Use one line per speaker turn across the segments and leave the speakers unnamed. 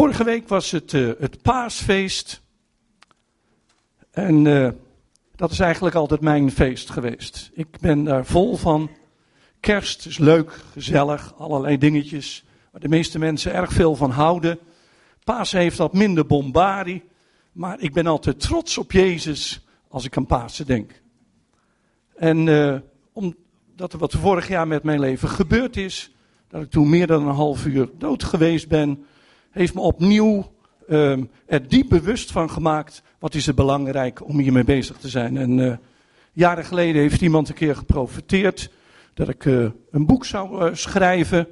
Vorige week was het uh, het paasfeest. En uh, dat is eigenlijk altijd mijn feest geweest. Ik ben daar vol van. Kerst is leuk, gezellig, allerlei dingetjes waar de meeste mensen erg veel van houden. Paas heeft wat minder bombardie, maar ik ben altijd trots op Jezus als ik aan Pasen denk. En uh, omdat wat vorig jaar met mijn leven gebeurd is, dat ik toen meer dan een half uur dood geweest ben, heeft me opnieuw um, er diep bewust van gemaakt. Wat is het belangrijk om hiermee bezig te zijn. En uh, jaren geleden heeft iemand een keer geprofiteerd dat ik uh, een boek zou uh, schrijven.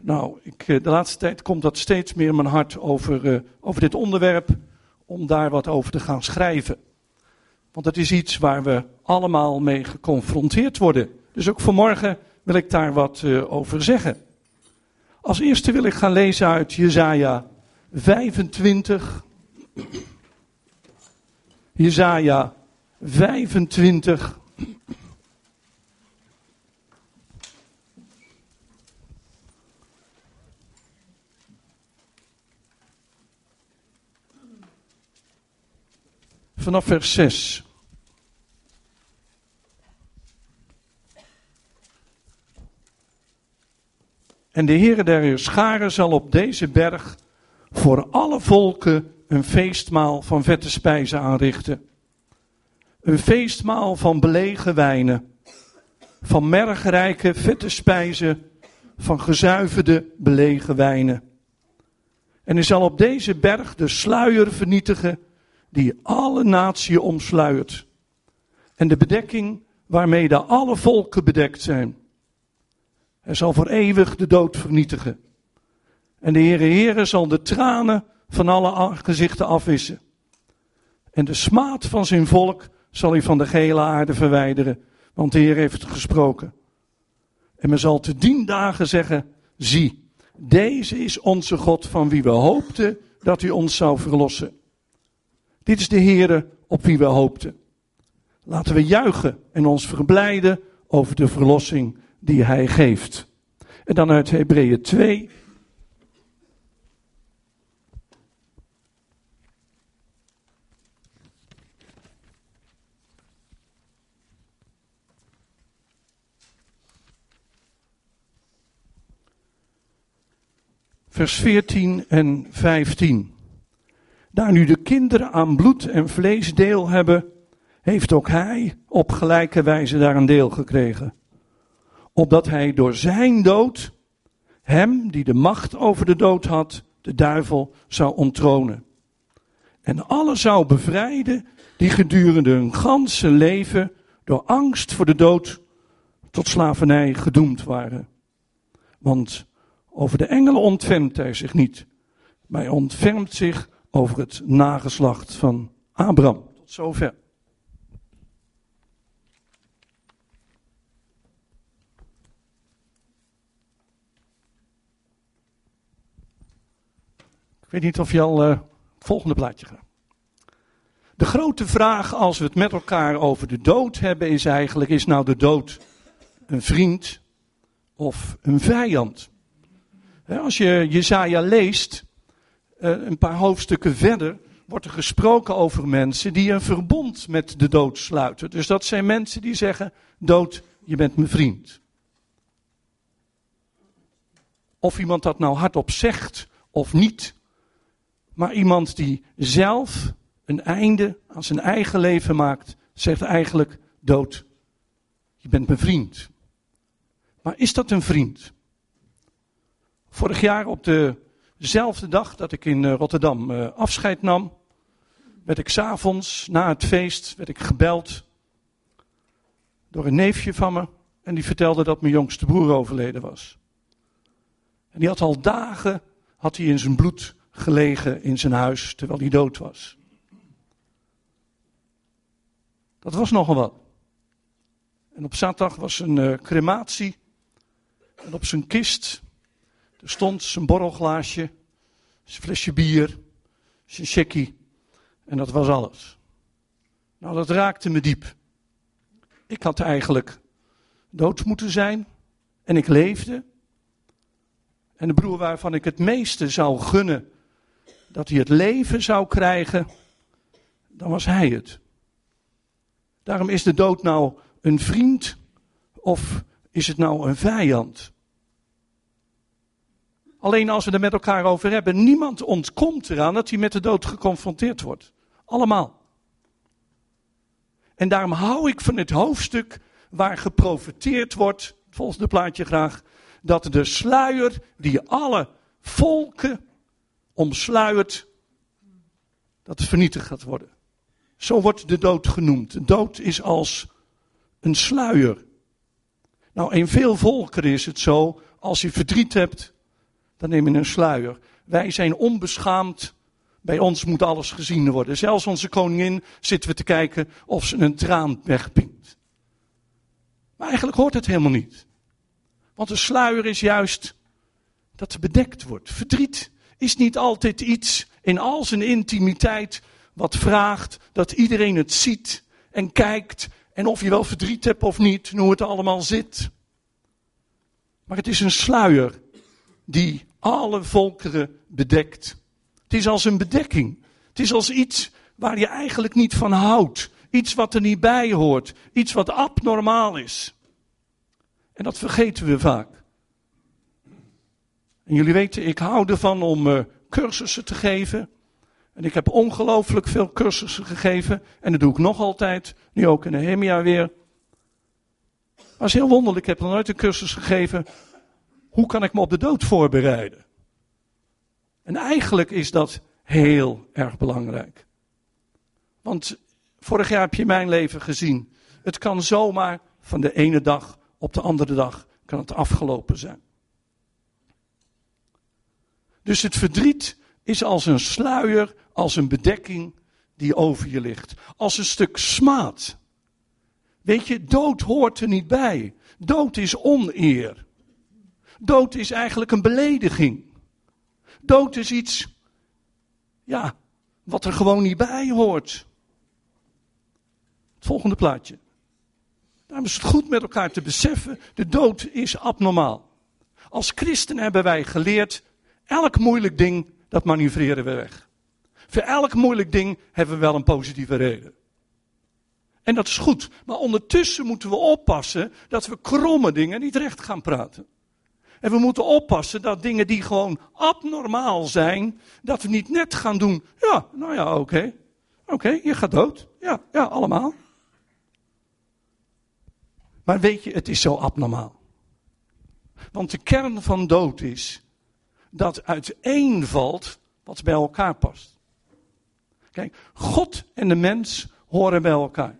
Nou, ik, de laatste tijd komt dat steeds meer in mijn hart over, over dit onderwerp. Om daar wat over te gaan schrijven. Want het is iets waar we allemaal mee geconfronteerd worden. Dus ook vanmorgen wil ik daar wat over zeggen. Als eerste wil ik gaan lezen uit Jesaja 25. Jesaja 25. Vanaf vers 6. En de Heere der scharen zal op deze berg voor alle volken een feestmaal van vette spijzen aanrichten. Een feestmaal van belegen wijnen, van mergrijke vette spijzen, van gezuiverde belegen wijnen. En hij zal op deze berg de sluier vernietigen die alle natie omsluiert. En de bedekking waarmee de alle volken bedekt zijn. Hij zal voor eeuwig de dood vernietigen. En de Heere Heere zal de tranen van alle gezichten afwissen. En de smaad van zijn volk zal hij van de gele aarde verwijderen, want de Heer heeft gesproken. En men zal te dien dagen zeggen, zie, deze is onze God van wie we hoopten dat hij ons zou verlossen. Dit is de Heere op wie we hoopten. Laten we juichen en ons verblijden over de verlossing die hij geeft. En dan uit Hebreeën 2, vers 14 en 15. Daar nu de kinderen aan bloed en vlees deel hebben, heeft ook hij op gelijke wijze daar een deel gekregen. Opdat hij door zijn dood hem die de macht over de dood had, de duivel, zou onttronen. En alle zou bevrijden die gedurende hun ganse leven door angst voor de dood tot slavernij gedoemd waren. Want over de engelen ontfermt hij zich niet. Maar hij ontfermt zich over het nageslacht van Abraham. Tot zover. Ik weet niet of je al het volgende plaatje gaat. De grote vraag als we het met elkaar over de dood hebben is eigenlijk, is nou de dood een vriend of een vijand? Als je Jezaja leest, eh, een paar hoofdstukken verder, wordt er gesproken over mensen die een verbond met de dood sluiten. Dus dat zijn mensen die zeggen, dood, je bent mijn vriend. Of iemand dat nou hardop zegt of niet, maar iemand die zelf een einde aan zijn eigen leven maakt, zegt eigenlijk, dood, je bent mijn vriend. Maar is dat een vriend? Vorig jaar op dezelfde dag dat ik in eh, Rotterdam eh, afscheid nam, werd ik s'avonds na het feest werd ik gebeld door een neefje van me. En die vertelde dat mijn jongste broer overleden was. En die had al dagen had hij in zijn bloed gelegen in zijn huis terwijl hij dood was. Dat was nogal wat. En op zaterdag was een uh, crematie. En op zijn kist er stond zijn borrelglaasje, zijn flesje bier, zijn checkie. En dat was alles. Nou, dat raakte me diep. Ik had eigenlijk dood moeten zijn. En ik leefde. En de broer waarvan ik het meeste zou gunnen dat hij het leven zou krijgen, dan was hij het. Daarom is de dood nou een vriend of is het nou een vijand? Alleen als we er met elkaar over hebben, niemand ontkomt eraan dat hij met de dood geconfronteerd wordt. Allemaal. En daarom hou ik van het hoofdstuk waar geprofiteerd wordt, volgens het plaatje graag, dat de sluier die alle volken omsluiert, dat vernietigd gaat worden. Zo wordt de dood genoemd. De dood is als een sluier. Nou, in veel volkeren is het zo, als je verdriet hebt, dan neem je een sluier. Wij zijn onbeschaamd. Bij ons moet alles gezien worden. Zelfs onze koningin zitten we te kijken of ze een traan wegpinkt. Maar eigenlijk hoort het helemaal niet. Want een sluier is juist dat het bedekt wordt. Verdriet is niet altijd iets in al zijn intimiteit wat vraagt dat iedereen het ziet en kijkt en of je wel verdriet hebt of niet, hoe het allemaal zit. Maar het is een sluier die alle volkeren bedekt. Het is als een bedekking. Het is als iets waar je eigenlijk niet van houdt. Iets wat er niet bij hoort. Iets wat abnormaal is. En dat vergeten we vaak. En jullie weten, ik hou ervan om uh, cursussen te geven. En ik heb ongelooflijk veel cursussen gegeven. En dat doe ik nog altijd. Nu ook in Nehemia weer. Maar is heel wonderlijk. Ik heb nog nooit een cursus gegeven. Hoe kan ik me op de dood voorbereiden? En eigenlijk is dat heel erg belangrijk. Want vorig jaar heb je mijn leven gezien. Het kan zomaar van de ene dag op de andere dag kan het afgelopen zijn. Dus het verdriet is als een sluier, als een bedekking die over je ligt. Als een stuk smaad. Weet je, dood hoort er niet bij. Dood is oneer. Dood is eigenlijk een belediging. Dood is iets, ja, wat er gewoon niet bij hoort. Het volgende plaatje. Daarom is het goed met elkaar te beseffen, de dood is abnormaal. Als christen hebben wij geleerd, elk moeilijk ding, dat manoeuvreren we weg. Voor elk moeilijk ding hebben we wel een positieve reden. En dat is goed. Maar ondertussen moeten we oppassen dat we kromme dingen niet recht gaan praten. En we moeten oppassen dat dingen die gewoon abnormaal zijn, dat we niet net gaan doen. Ja, nou ja, oké. Oké, je gaat dood. Ja, ja, allemaal. Maar weet je, het is zo abnormaal. Want de kern van dood is dat uiteenvalt wat bij elkaar past. Kijk, God en de mens horen bij elkaar.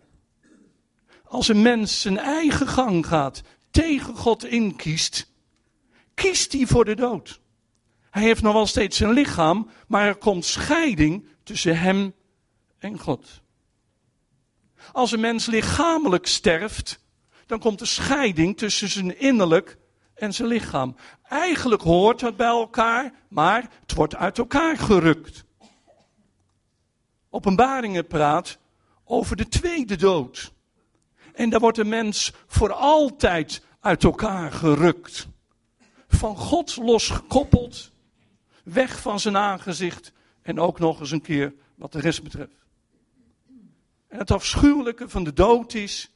Als een mens zijn eigen gang gaat, tegen God inkiest, kiest hij voor de dood. Hij heeft nog wel steeds zijn lichaam, maar er komt scheiding tussen hem en God. Als een mens lichamelijk sterft, dan komt er scheiding tussen zijn innerlijk en zijn lichaam. Eigenlijk hoort dat bij elkaar, maar het wordt uit elkaar gerukt. Openbaringen praat over de tweede dood. En daar wordt de mens voor altijd uit elkaar gerukt van God losgekoppeld, weg van zijn aangezicht en ook nog eens een keer wat de rest betreft. En het afschuwelijke van de dood is,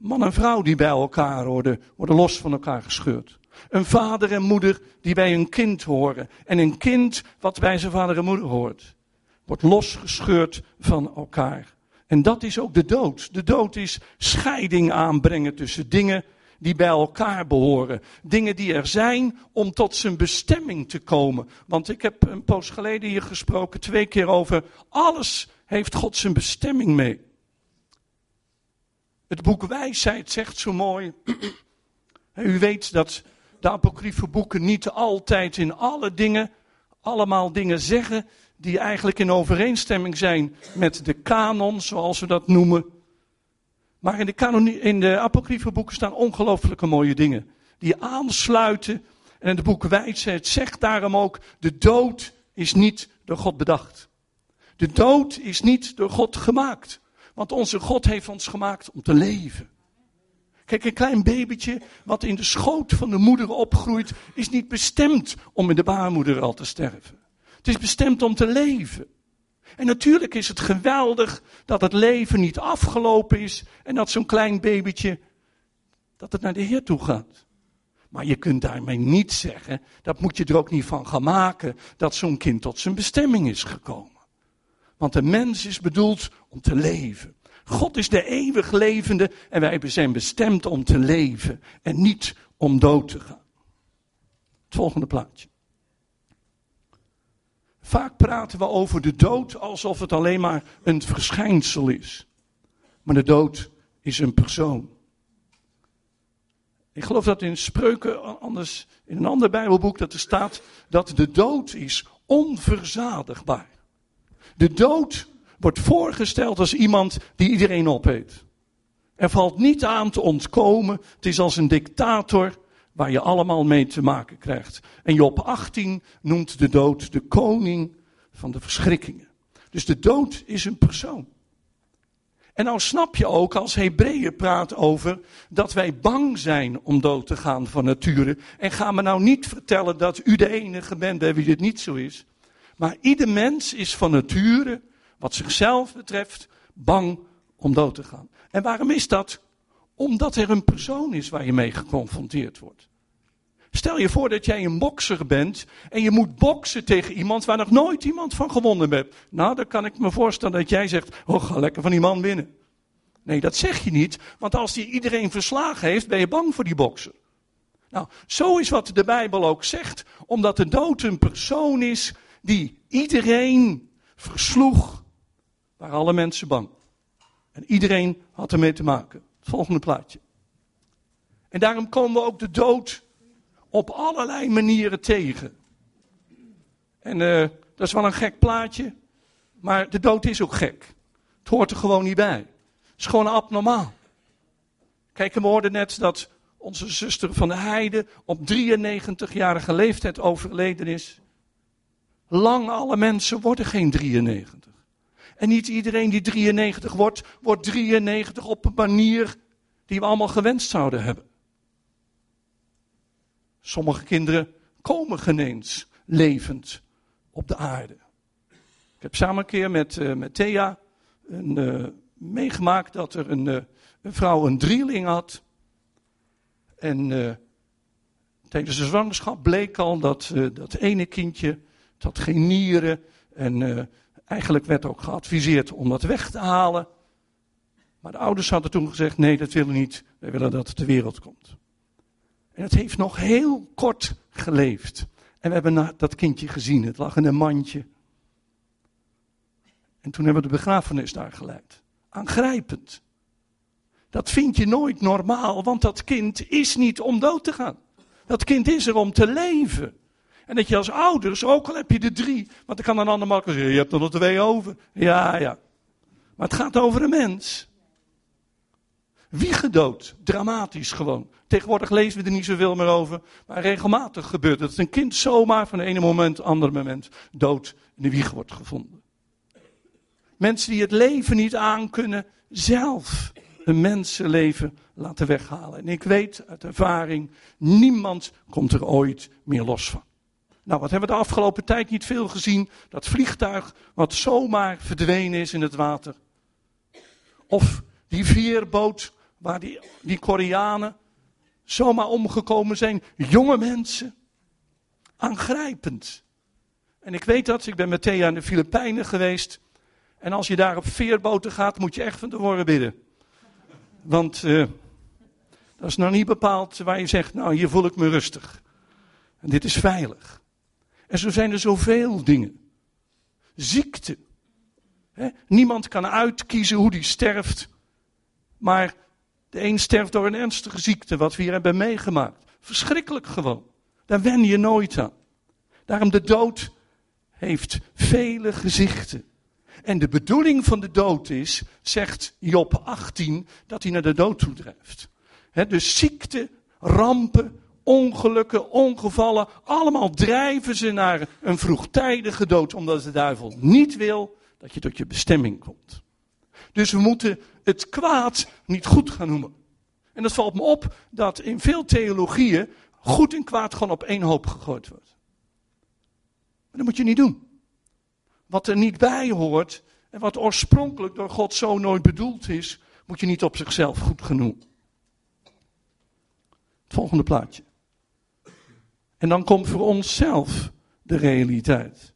man en vrouw die bij elkaar worden, worden los van elkaar gescheurd. Een vader en moeder die bij een kind horen. En een kind wat bij zijn vader en moeder hoort. Wordt losgescheurd van elkaar. En dat is ook de dood. De dood is scheiding aanbrengen tussen dingen die bij elkaar behoren. Dingen die er zijn om tot zijn bestemming te komen. Want ik heb een poos geleden hier gesproken, twee keer over. Alles heeft God zijn bestemming mee. Het boek Wijsheid zegt zo mooi. U weet dat de apocryfe boeken niet altijd in alle dingen allemaal dingen zeggen die eigenlijk in overeenstemming zijn met de kanon, zoals we dat noemen. Maar in de, kanonie, in de apocryfe boeken staan ongelooflijke mooie dingen. Die aansluiten. En de boek Wijsheid zegt daarom ook, de dood is niet door God bedacht. De dood is niet door God gemaakt. Want onze God heeft ons gemaakt om te leven. Kijk, een klein babytje wat in de schoot van de moeder opgroeit, is niet bestemd om in de baarmoeder al te sterven. Het is bestemd om te leven. En natuurlijk is het geweldig dat het leven niet afgelopen is en dat zo'n klein babytje, dat het naar de Heer toe gaat. Maar je kunt daarmee niet zeggen, dat moet je er ook niet van gaan maken, dat zo'n kind tot zijn bestemming is gekomen. Want de mens is bedoeld om te leven. God is de eeuwig levende en wij zijn bestemd om te leven en niet om dood te gaan. Het volgende plaatje. Vaak praten we over de dood alsof het alleen maar een verschijnsel is. Maar de dood is een persoon. Ik geloof dat in Spreuken, anders in een ander Bijbelboek, dat er staat dat de dood is onverzadigbaar. De dood wordt voorgesteld als iemand die iedereen opeet. Er valt niet aan te ontkomen. Het is als een dictator waar je allemaal mee te maken krijgt. En Job 18 noemt de dood de koning van de verschrikkingen. Dus de dood is een persoon. En nou snap je ook als Hebreeën praat over dat wij bang zijn om dood te gaan van nature. En ga me nou niet vertellen dat u de enige bent bij wie dit niet zo is. Maar ieder mens is van nature, wat zichzelf betreft, bang om dood te gaan. En waarom is dat? Omdat er een persoon is waar je mee geconfronteerd wordt. Stel je voor dat jij een bokser bent en je moet boksen tegen iemand waar nog nooit iemand van gewonnen hebt. Nou, dan kan ik me voorstellen dat jij zegt, oh ga lekker van die man winnen. Nee, dat zeg je niet, want als die iedereen verslagen heeft, ben je bang voor die bokser. Nou, zo is wat de Bijbel ook zegt, omdat de dood een persoon is die iedereen versloeg, waren alle mensen bang. En iedereen had ermee te maken. Het volgende plaatje. En daarom komen we ook de dood op allerlei manieren tegen. En uh, dat is wel een gek plaatje, maar de dood is ook gek. Het hoort er gewoon niet bij. Het is gewoon abnormaal. Kijk, we hoorden net dat onze zuster van de Heide op 93-jarige leeftijd overleden is. Lang alle mensen worden geen 93. En niet iedereen die 93 wordt, wordt 93 op een manier die we allemaal gewenst zouden hebben. Sommige kinderen komen geneens levend op de aarde. Ik heb samen een keer met, uh, met Thea een, uh, meegemaakt dat er een, uh, een, vrouw een drieling had. En tijdens de zwangerschap bleek al dat dat ene kindje, het had geen nieren. En eigenlijk werd ook geadviseerd om dat weg te halen. Maar de ouders hadden toen gezegd, nee dat willen we niet, wij willen dat het ter wereld komt. En het heeft nog heel kort geleefd. En we hebben dat kindje gezien. Het lag in een mandje. En toen hebben we de begrafenis daar geleid. Aangrijpend. Dat vind je nooit normaal, want dat kind is niet om dood te gaan. Dat kind is er om te leven. En dat je als ouders, ook al heb je de drie, want dan kan een ander makkelijk zeggen, je hebt er nog twee over. Ja, ja. Maar het gaat over een mens. Wie gedood? Dramatisch gewoon. Tegenwoordig lezen we er niet zoveel meer over. Maar regelmatig gebeurt het. Dat een kind zomaar van de ene moment het andere moment dood in de wieg wordt gevonden. Mensen die het leven niet aankunnen, zelf een mensenleven laten weghalen. En ik weet uit ervaring, niemand komt er ooit meer los van. Nou, wat hebben we de afgelopen tijd niet veel gezien? Dat vliegtuig wat zomaar verdwenen is in het water. Of die veerboot waar die, die Koreanen zomaar omgekomen zijn. Jonge mensen. Aangrijpend. En ik weet dat, ik ben met Thea in de Filipijnen geweest. En als je daar op veerboten gaat, moet je echt van tevoren bidden. Want uh, dat is nou niet bepaald waar je zegt, nou hier voel ik me rustig. En dit is veilig. En zo zijn er zoveel dingen. Ziekte. Niemand kan uitkiezen hoe die sterft. Maar de een sterft door een ernstige ziekte, wat we hier hebben meegemaakt. Verschrikkelijk gewoon. Daar wen je nooit aan. Daarom de dood heeft vele gezichten. En de bedoeling van de dood is, zegt Job 18, dat hij naar de dood toe drijft. dus ziekte, rampen, ongelukken, ongevallen, allemaal drijven ze naar een vroegtijdige dood, omdat de duivel niet wil dat je tot je bestemming komt. Dus we moeten het kwaad niet goed gaan noemen. En dat valt me op dat in veel theologieën goed en kwaad gewoon op één hoop gegooid wordt. Maar dat moet je niet doen. wat er niet bij hoort en wat oorspronkelijk door God zo nooit bedoeld is, moet je niet op zichzelf goed genoeg. Het volgende plaatje. En dan komt voor onszelf de realiteit.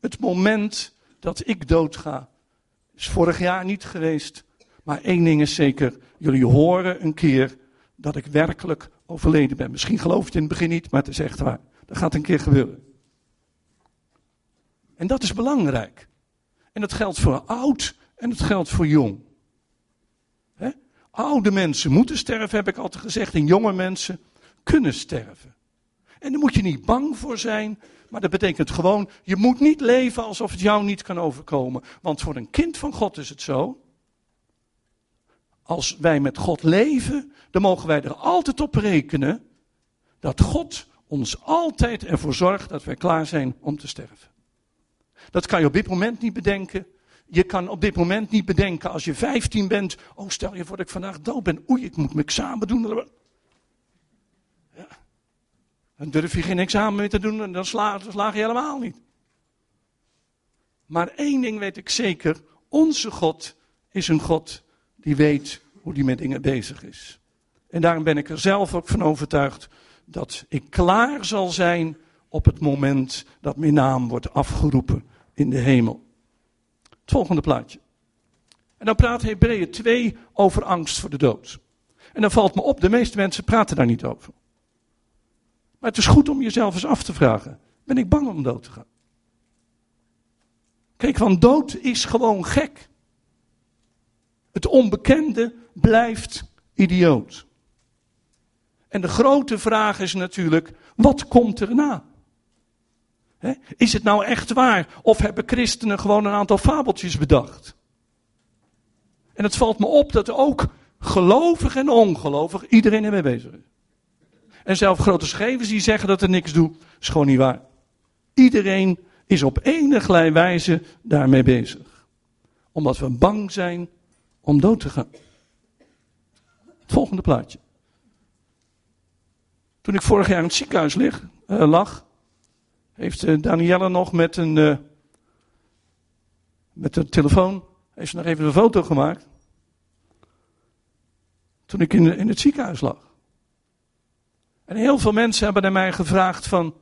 Het moment dat ik doodga, is vorig jaar niet geweest. Maar één ding is zeker, jullie horen een keer dat ik werkelijk overleden ben. Misschien geloof je het in het begin niet, maar het is echt waar. Dat gaat een keer gebeuren. En dat is belangrijk. En dat geldt voor oud en het geldt voor jong. Oude mensen moeten sterven, heb ik altijd gezegd. En jonge mensen kunnen sterven. En daar moet je niet bang voor zijn. Maar dat betekent gewoon, je moet niet leven alsof het jou niet kan overkomen. Want voor een kind van God is het zo. Als wij met God leven, dan mogen wij er altijd op rekenen dat God ons altijd ervoor zorgt dat wij klaar zijn om te sterven. Dat kan je op dit moment niet bedenken. Je kan op dit moment niet bedenken als je 15 bent. Oh, stel je voor dat ik vandaag dood ben. Oei, ik moet mijn examen doen. Dan durf je geen examen meer te doen en dan slaag, dan slaag je helemaal niet. Maar één ding weet ik zeker. Onze God is een God die weet hoe die met dingen bezig is. En daarom ben ik er zelf ook van overtuigd dat ik klaar zal zijn op het moment dat mijn naam wordt afgeroepen in de hemel. Het volgende plaatje. En dan praat Hebreeën 2 over angst voor de dood. En dan valt me op, de meeste mensen praten daar niet over. Maar het is goed om jezelf eens af te vragen: ben ik bang om dood te gaan? Kijk, want dood is gewoon gek. Het onbekende blijft idioot. En de grote vraag is natuurlijk: wat komt erna? is het nou echt waar? Of hebben christenen gewoon een aantal fabeltjes bedacht? En het valt me op dat ook gelovig en ongelovig iedereen ermee bezig is. En zelfs grote schrijvers die zeggen dat er niks doet, is gewoon niet waar. Iedereen is op enige wijze daarmee bezig. Omdat we bang zijn om dood te gaan. Het volgende plaatje. Toen ik vorig jaar in het ziekenhuis lig, uh, lag, heeft uh, Danielle nog met een, uh, met een telefoon, heeft ze nog even een foto gemaakt. Toen ik in, in het ziekenhuis lag. En heel veel mensen hebben naar mij gevraagd van,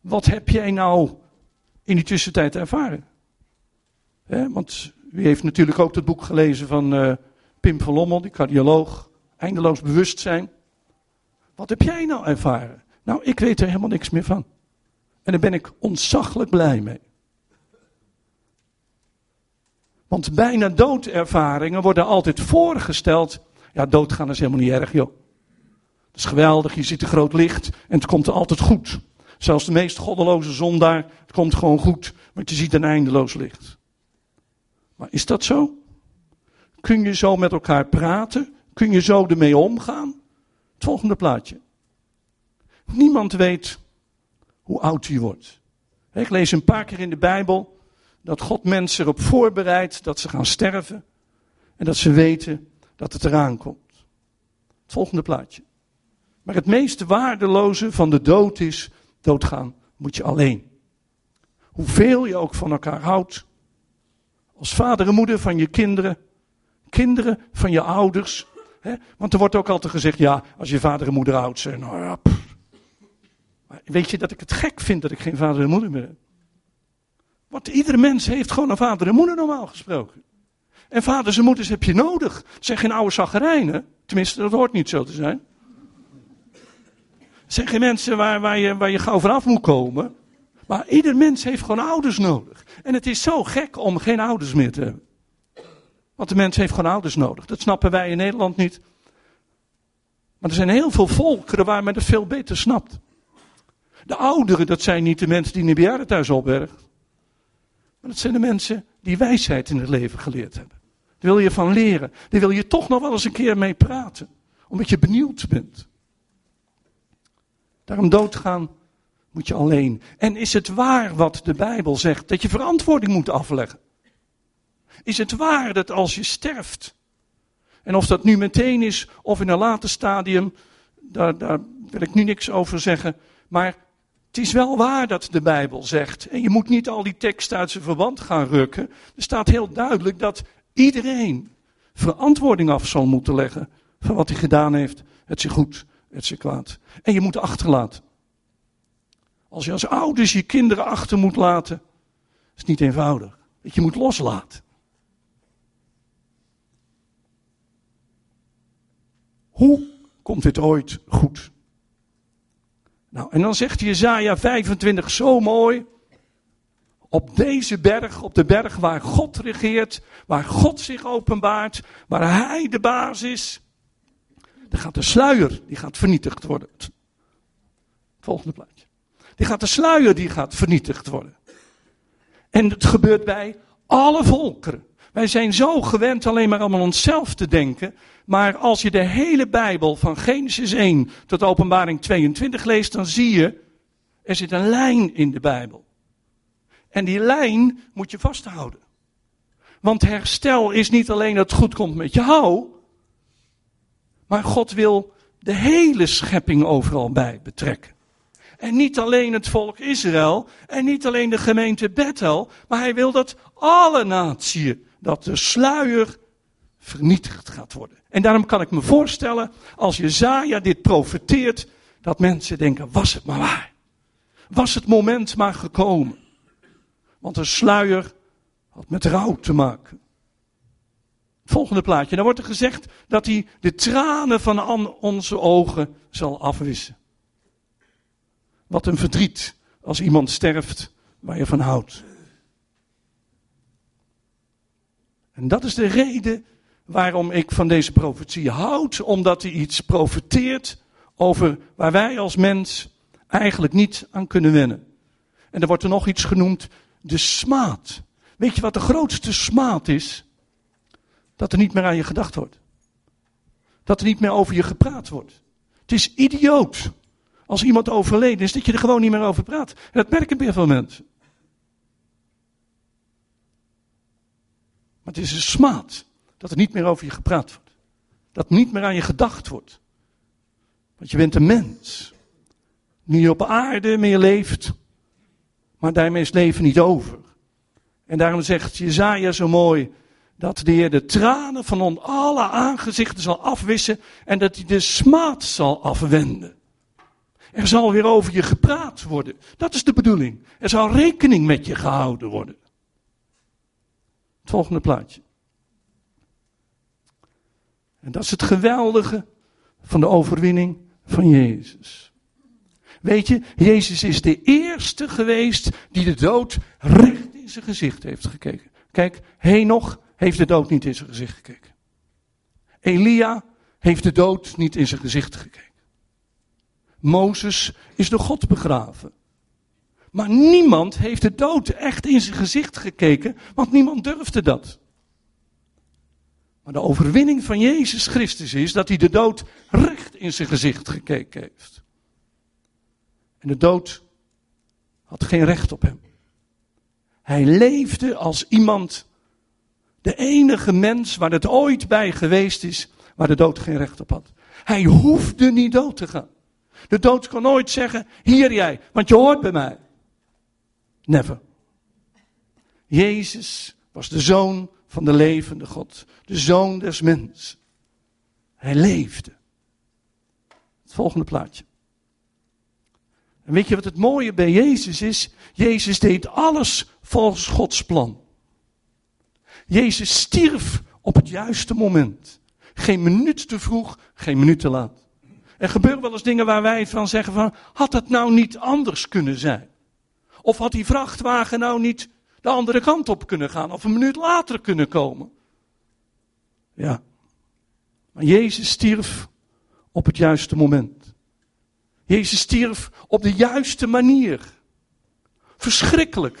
wat heb jij nou in die tussentijd ervaren? want u heeft natuurlijk ook het boek gelezen van uh, Pim van Lommel, die cardioloog, eindeloos bewustzijn. Wat heb jij nou ervaren? Nou, ik weet er helemaal niks meer van. En daar ben ik ontzaglijk blij mee. Want bijna doodervaringen worden altijd voorgesteld. Ja, doodgaan is helemaal niet erg, joh. Het is geweldig, je ziet een groot licht en het komt altijd goed. Zelfs de meest goddeloze zondaar, het komt gewoon goed, want je ziet een eindeloos licht. Maar is dat zo? Kun je zo met elkaar praten? Kun je zo ermee omgaan? Het volgende plaatje. Niemand weet hoe oud je wordt. Ik lees een paar keer in de Bijbel dat God mensen erop voorbereidt dat ze gaan sterven en dat ze weten dat het eraan komt. Het volgende plaatje. Maar het meest waardeloze van de dood is, doodgaan moet je alleen. Hoeveel je ook van elkaar houdt, als vader en moeder van je kinderen, kinderen van je ouders. Hè? Want er wordt ook altijd gezegd, ja, als je vader en moeder oud zijn, nou maar weet je dat ik het gek vind dat ik geen vader en moeder meer heb? Want iedere mens heeft gewoon een vader en moeder normaal gesproken. En vaders en moeders heb je nodig. Het zijn geen oude zaggerijnen. Tenminste, dat hoort niet zo te zijn. Zijn geen mensen waar, waar, je, waar je gauw vanaf moet komen. Maar ieder mens heeft gewoon ouders nodig. En het is zo gek om geen ouders meer te hebben. Want de mens heeft gewoon ouders nodig. Dat snappen wij in Nederland niet. Maar er zijn heel veel volkeren waar men het veel beter snapt. De ouderen, dat zijn niet de mensen die in een bejaardentehuis opbergen. Maar dat zijn de mensen die wijsheid in het leven geleerd hebben. Daar wil je van leren. Daar wil je toch nog wel eens een keer mee praten. Omdat je benieuwd bent. Daarom doodgaan moet je alleen. En is het waar wat de Bijbel zegt, dat je verantwoording moet afleggen? Is het waar dat als je sterft, en of dat nu meteen is of in een later stadium, daar, daar wil ik nu niks over zeggen, maar Het is wel waar dat de Bijbel zegt. En je moet niet al die teksten uit zijn verband gaan rukken. Er staat heel duidelijk dat iedereen verantwoording af zal moeten leggen van wat hij gedaan heeft. Het is goed, het is kwaad. En je moet achterlaten. Als je als ouders je kinderen achter moet laten, is het niet eenvoudig. Dat je moet loslaten. Hoe komt dit ooit goed? Nou, en dan zegt Jezaja 25 zo mooi. Op deze berg, op de berg waar God regeert, waar God zich openbaart, waar Hij de baas is, dan gaat de sluier, die gaat vernietigd worden. Volgende plaatje. Die gaat de sluier, die gaat vernietigd worden. En het gebeurt bij alle volkeren. Wij zijn zo gewend alleen maar aan onszelf te denken. Maar als je de hele Bijbel van Genesis 1 tot Openbaring 22 leest, dan zie je, er zit een lijn in de Bijbel. En die lijn moet je vasthouden. Want herstel is niet alleen dat het goed komt met jou, maar God wil de hele schepping overal bij betrekken. En niet alleen het volk Israël en niet alleen de gemeente Bethel, maar hij wil dat alle naties, dat de sluier vernietigd gaat worden. En daarom kan ik me voorstellen, als Jezaja dit profeteert, dat mensen denken, was het maar waar. Was het moment maar gekomen. Want een sluier had met rouw te maken. Volgende plaatje. Dan wordt er gezegd dat hij de tranen van onze ogen zal afwissen. Wat een verdriet als iemand sterft waar je van houdt. En dat is de reden waarom ik van deze profetie houd, omdat hij iets profeteert over waar wij als mens eigenlijk niet aan kunnen wennen. En er wordt er nog iets genoemd, de smaad. Weet je wat de grootste smaad is? Dat er niet meer aan je gedacht wordt. Dat er niet meer over je gepraat wordt. Het is idioot als iemand overleden is, dat je er gewoon niet meer over praat. En dat merken bij veel mensen. Maar het is een smaad dat er niet meer over je gepraat wordt. Dat niet meer aan je gedacht wordt. Want je bent een mens. Niet op aarde meer leeft. Maar daarmee is leven niet over. En daarom zegt Jezaja zo mooi. Dat de Heer de tranen van alle aangezichten zal afwissen. En dat hij de smaad zal afwenden. Er zal weer over je gepraat worden. Dat is de bedoeling. Er zal rekening met je gehouden worden. Het volgende plaatje. En dat is het geweldige van de overwinning van Jezus. Weet je, Jezus is de eerste geweest die de dood recht in zijn gezicht heeft gekeken. Kijk, Henoch heeft de dood niet in zijn gezicht gekeken. Elia heeft de dood niet in zijn gezicht gekeken. Mozes is door God begraven. Maar niemand heeft de dood echt in zijn gezicht gekeken, want niemand durfde dat. Maar de overwinning van Jezus Christus is dat hij de dood recht in zijn gezicht gekeken heeft. En de dood had geen recht op hem. Hij leefde als iemand, de enige mens waar het ooit bij geweest is, waar de dood geen recht op had. Hij hoefde niet dood te gaan. De dood kon nooit zeggen, hier jij, want je hoort bij mij. Never. Jezus was de zoon van de levende God. De zoon des mens. Hij leefde. Het volgende plaatje. En weet je wat het mooie bij Jezus is? Jezus deed alles volgens Gods plan. Jezus stierf op het juiste moment. Geen minuut te vroeg, geen minuut te laat. Er gebeuren wel eens dingen waar wij van zeggen van, had het nou niet anders kunnen zijn? Of had die vrachtwagen nou niet de andere kant op kunnen gaan of een minuut later kunnen komen? Ja. Maar Jezus stierf op het juiste moment. Jezus stierf op de juiste manier. Verschrikkelijk.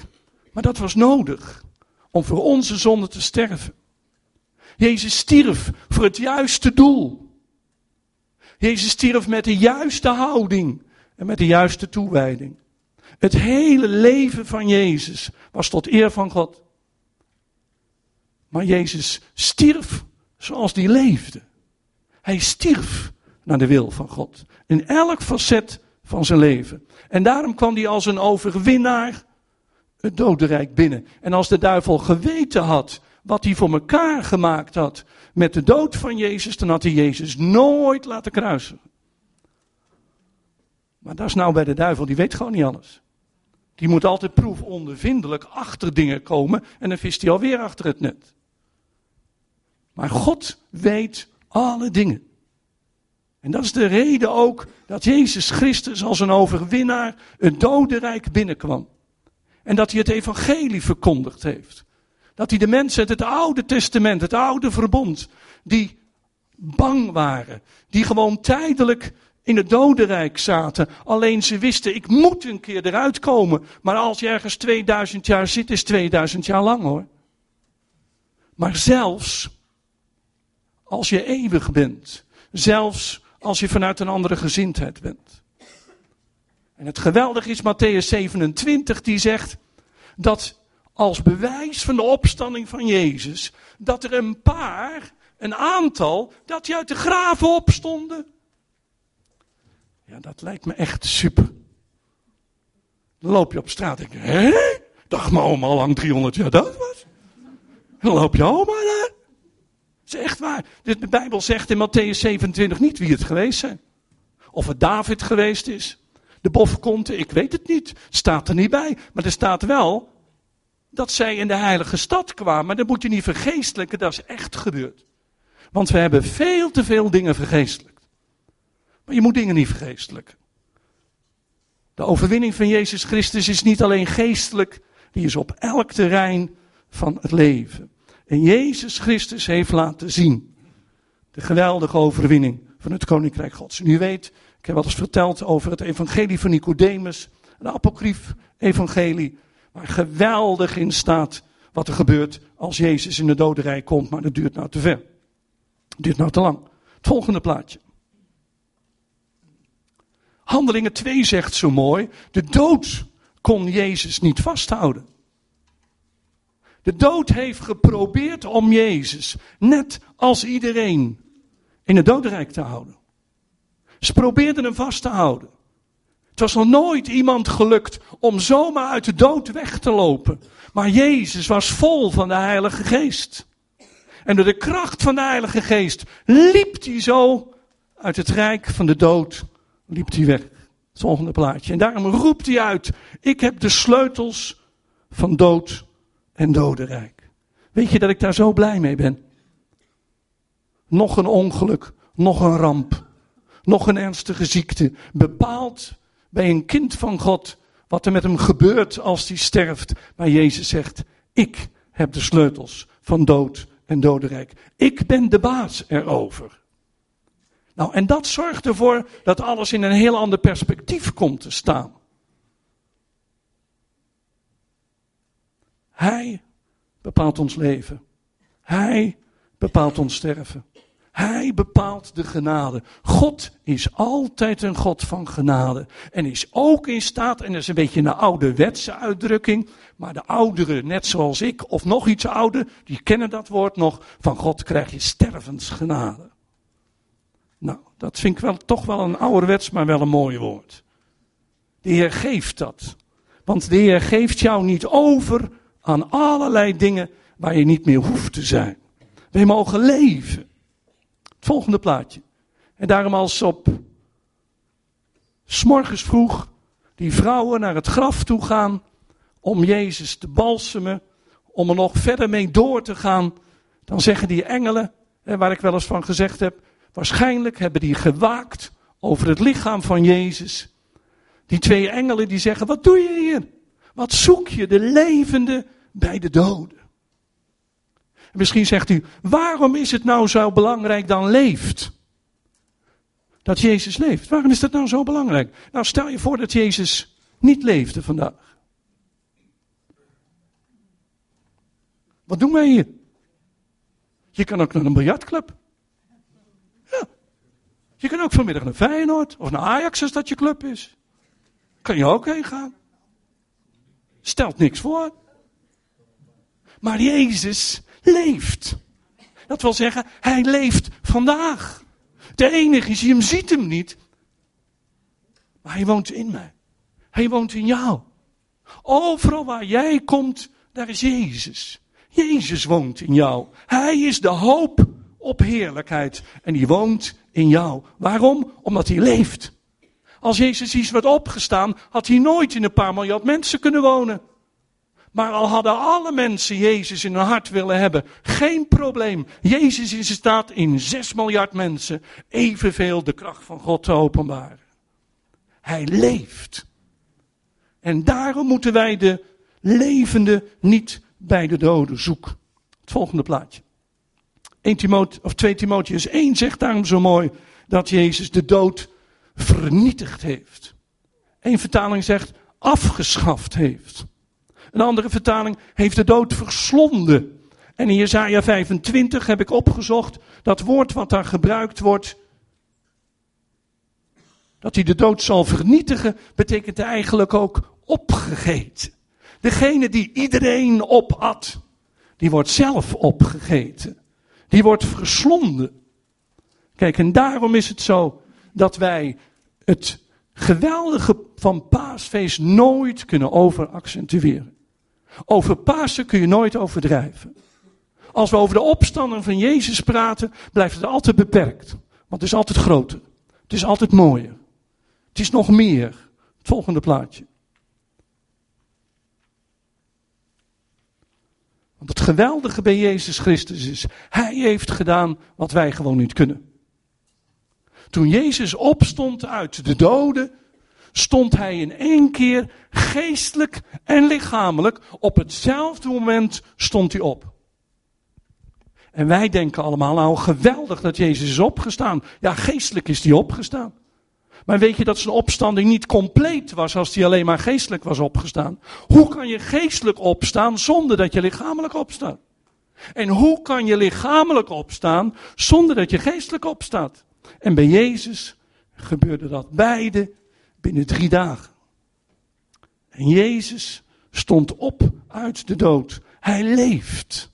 Maar dat was nodig om voor onze zonde te sterven. Jezus stierf voor het juiste doel. Jezus stierf met de juiste houding en met de juiste toewijding. Het hele leven van Jezus was tot eer van God. Maar Jezus stierf zoals hij leefde. Hij stierf naar de wil van God. In elk facet van zijn leven. En daarom kwam hij als een overwinnaar het dodenrijk binnen. En als de duivel geweten had wat hij voor elkaar gemaakt had met de dood van Jezus, dan had hij Jezus nooit laten kruisen. Maar dat is nou bij de duivel, die weet gewoon niet alles. Die moet altijd proefondervindelijk achter dingen komen en dan vist hij alweer achter het net. Maar God weet alle dingen. En dat is de reden ook dat Jezus Christus als een overwinnaar het dodenrijk binnenkwam. En dat hij het evangelie verkondigd heeft. Dat hij de mensen uit het Oude Testament, het Oude Verbond, die bang waren, die gewoon tijdelijk in het dodenrijk zaten. Alleen ze wisten, ik moet een keer eruit komen. Maar als je ergens 2000 jaar zit, is 2000 jaar lang hoor. Maar zelfs als je eeuwig bent, zelfs als je vanuit een andere gezindheid bent. En het geweldige is Matthäus 27, die zegt dat als bewijs van de opstanding van Jezus, dat er een paar, een aantal, dat die uit de graven opstonden. Ja, dat lijkt me echt super. Dan loop je op straat en denk je, hé? Dacht mijn oma al lang 300 jaar dood was? Dan loop je oma daar. Dat is echt waar. De Bijbel zegt in Matthäus 27 niet wie het geweest zijn. Of het David geweest is. De bofkonte, ik weet het niet. Staat er niet bij. Maar er staat wel dat zij in de heilige stad kwamen. Dat moet je niet vergeestelijken, dat is echt gebeurd. Want we hebben veel te veel dingen vergeestelijkt. Maar je moet dingen niet vergeestelijken. De overwinning van Jezus Christus is niet alleen geestelijk, die is op elk terrein van het leven. En Jezus Christus heeft laten zien de geweldige overwinning van het Koninkrijk Gods. En u weet, ik heb wel eens verteld over het evangelie van Nicodemus, een apocryf evangelie, waar geweldig in staat wat er gebeurt als Jezus in de dodenrij komt, maar dat duurt nou te ver. Het duurt nou te lang. Het volgende plaatje. Handelingen 2 zegt zo mooi, de dood kon Jezus niet vasthouden. De dood heeft geprobeerd om Jezus, net als iedereen, in het dodenrijk te houden. Ze probeerden hem vast te houden. Het was nog nooit iemand gelukt om zomaar uit de dood weg te lopen. Maar Jezus was vol van de Heilige Geest. En door de kracht van de Heilige Geest liep hij zo uit het rijk van de dood, liep hij weg. Het volgende plaatje. En daarom roept hij uit, ik heb de sleutels van dood en dodenrijk. Weet je dat ik daar zo blij mee ben? Nog een ongeluk, nog een ramp, nog een ernstige ziekte. Bepaald bij een kind van God wat er met hem gebeurt als hij sterft. Maar Jezus zegt, ik heb de sleutels van dood en dodenrijk. Ik ben de baas erover. Nou, en dat zorgt ervoor dat alles in een heel ander perspectief komt te staan. Hij bepaalt ons leven. Hij bepaalt ons sterven. Hij bepaalt de genade. God is altijd een God van genade. En is ook in staat, en dat is een beetje een ouderwetse uitdrukking, maar de ouderen, net zoals ik, of nog iets ouder, die kennen dat woord nog, van God krijg je stervensgenade. Nou, dat vind ik wel, toch wel een ouderwets, maar wel een mooi woord. De Heer geeft dat. Want de Heer geeft jou niet over aan allerlei dingen waar je niet meer hoeft te zijn. We mogen leven. Volgende plaatje. En daarom als op s'morgens vroeg die vrouwen naar het graf toe gaan om Jezus te balsemen, om er nog verder mee door te gaan, dan zeggen die engelen, waar ik wel eens van gezegd heb, waarschijnlijk hebben die gewaakt over het lichaam van Jezus. Die twee engelen die zeggen, wat doe je hier? Wat zoek je de levende bij de doden? Misschien zegt u, waarom is het nou zo belangrijk dan leeft? Dat Jezus leeft. Waarom is dat nou zo belangrijk? Nou, stel je voor dat Jezus niet leefde vandaag. Wat doen wij hier? Je kan ook naar een biljartclub. Ja. Je kan ook vanmiddag naar Feyenoord of naar Ajax als dat je club is. Kan je ook heen gaan. Stelt niks voor. Maar Jezus leeft. Dat wil zeggen, hij leeft vandaag. De enige is, je ziet hem niet. maar hij woont in mij. Hij woont in jou. Overal waar jij komt, daar is Jezus. Jezus woont in jou. Hij is de hoop op heerlijkheid. En die woont in jou. Waarom? Omdat hij leeft. Als Jezus iets werd opgestaan, had hij nooit in een paar miljard mensen kunnen wonen. Maar al hadden alle mensen Jezus in hun hart willen hebben, geen probleem. Jezus is in staat in 6 miljard mensen evenveel de kracht van God te openbaren. Hij leeft. En daarom moeten wij de levende niet bij de doden zoeken. Het volgende plaatje. 1 Timoth, of 2 Timotheus 1 zegt daarom zo mooi dat Jezus de dood vernietigd heeft. Eén vertaling zegt afgeschaft heeft. Een andere vertaling heeft de dood verslonden. En in Jesaja 25 heb ik opgezocht dat woord wat daar gebruikt wordt, dat hij de dood zal vernietigen, betekent eigenlijk ook opgegeten. Degene die iedereen opat, die wordt zelf opgegeten. Die wordt verslonden. Kijk, en daarom is het zo dat wij het geweldige van paasfeest nooit kunnen overaccentueren. Over Pasen kun je nooit overdrijven. Als we over de opstanding van Jezus praten, blijft het altijd beperkt. Want het is altijd groter. Het is altijd mooier. Het is nog meer. Het volgende plaatje. Want het geweldige bij Jezus Christus is, Hij heeft gedaan wat wij gewoon niet kunnen. Toen Jezus opstond uit de doden, stond hij in één keer geestelijk en lichamelijk. Op hetzelfde moment stond hij op. En wij denken allemaal, nou geweldig dat Jezus is opgestaan. Ja, geestelijk is hij opgestaan. Maar weet je dat zijn opstanding niet compleet was als hij alleen maar geestelijk was opgestaan? Hoe kan je geestelijk opstaan zonder dat je lichamelijk opstaat? En hoe kan je lichamelijk opstaan zonder dat je geestelijk opstaat? En bij Jezus gebeurde dat beide binnen drie dagen. En Jezus stond op uit de dood. Hij leeft.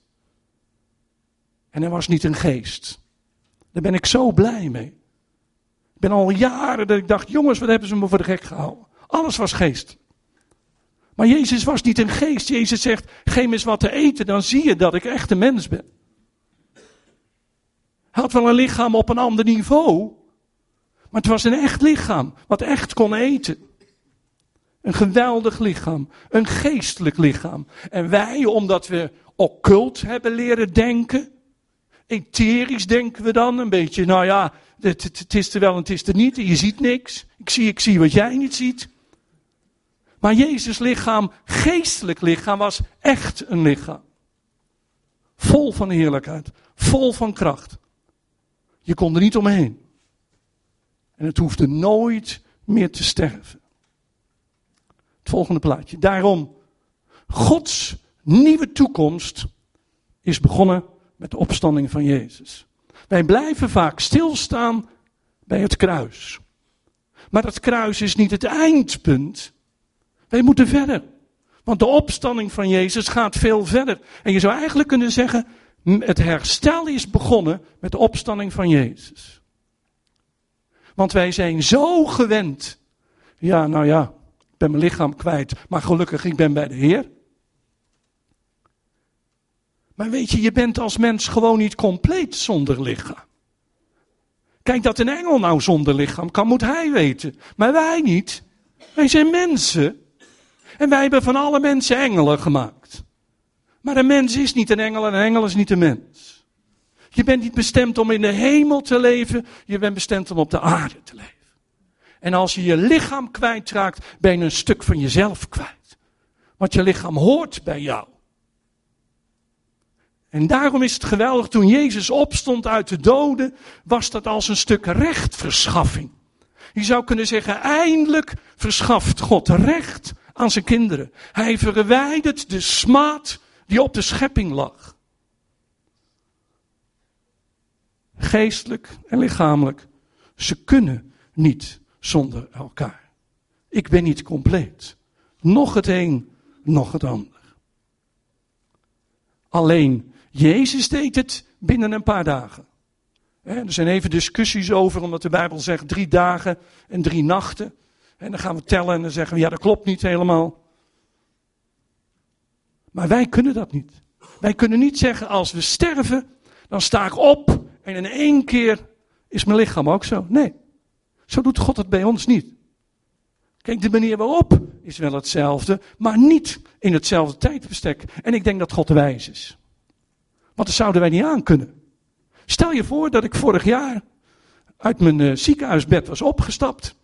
En hij was niet een geest. Daar ben ik zo blij mee. Ik ben al jaren dat ik dacht, jongens, wat hebben ze me voor de gek gehouden? Alles was geest. Maar Jezus was niet een geest. Jezus zegt, geef me eens wat te eten, dan zie je dat ik echt een mens ben. Hij had wel een lichaam op een ander niveau. Maar het was een echt lichaam, wat echt kon eten. Een geweldig lichaam, een geestelijk lichaam. En wij, omdat we occult hebben leren denken, etherisch denken we dan een beetje, nou ja, het, het, is er wel en het is er niet, je ziet niks. Ik zie, ik zie wat jij niet ziet. Maar Jezus lichaam, geestelijk lichaam, was echt een lichaam. Vol van heerlijkheid, vol van kracht. Je kon er niet omheen. En het hoefde nooit meer te sterven. Het volgende plaatje. Daarom, Gods nieuwe toekomst is begonnen met de opstanding van Jezus. Wij blijven vaak stilstaan bij het kruis. Maar dat kruis is niet het eindpunt. Wij moeten verder. Want de opstanding van Jezus gaat veel verder. En je zou eigenlijk kunnen zeggen, het herstel is begonnen met de opstanding van Jezus. Want wij zijn zo gewend. Ja, nou ja, ik ben mijn lichaam kwijt, maar gelukkig, ik ben bij de Heer. Maar weet je, je bent als mens gewoon niet compleet zonder lichaam. Kijk, dat een engel nou zonder lichaam kan, moet hij weten. Maar wij niet. Wij zijn mensen. En wij hebben van alle mensen engelen gemaakt. Maar een mens is niet een engel en een engel is niet een mens. Je bent niet bestemd om in de hemel te leven, je bent bestemd om op de aarde te leven. En als je je lichaam kwijtraakt, ben je een stuk van jezelf kwijt. Want je lichaam hoort bij jou. En daarom is het geweldig, toen Jezus opstond uit de doden, was dat als een stuk rechtverschaffing. Je zou kunnen zeggen, eindelijk verschaft God recht aan zijn kinderen. Hij verwijdert de smaad die op de schepping lag. Geestelijk en lichamelijk. Ze kunnen niet zonder elkaar. Ik ben niet compleet. Nog het een, nog het ander. Alleen Jezus deed het binnen een paar dagen. Er zijn even discussies over, omdat de Bijbel zegt drie dagen en drie nachten. En dan gaan we tellen en dan zeggen we, ja dat klopt niet helemaal. Maar wij kunnen dat niet. Wij kunnen niet zeggen, als we sterven, dan sta ik op en in één keer is mijn lichaam ook zo. Nee, zo doet God het bij ons niet. Kijk, de manier waarop is wel hetzelfde, maar niet in hetzelfde tijdbestek. En ik denk dat God wijs is. Want dat zouden wij niet aan kunnen. Stel je voor dat ik vorig jaar uit mijn uh, ziekenhuisbed was opgestapt.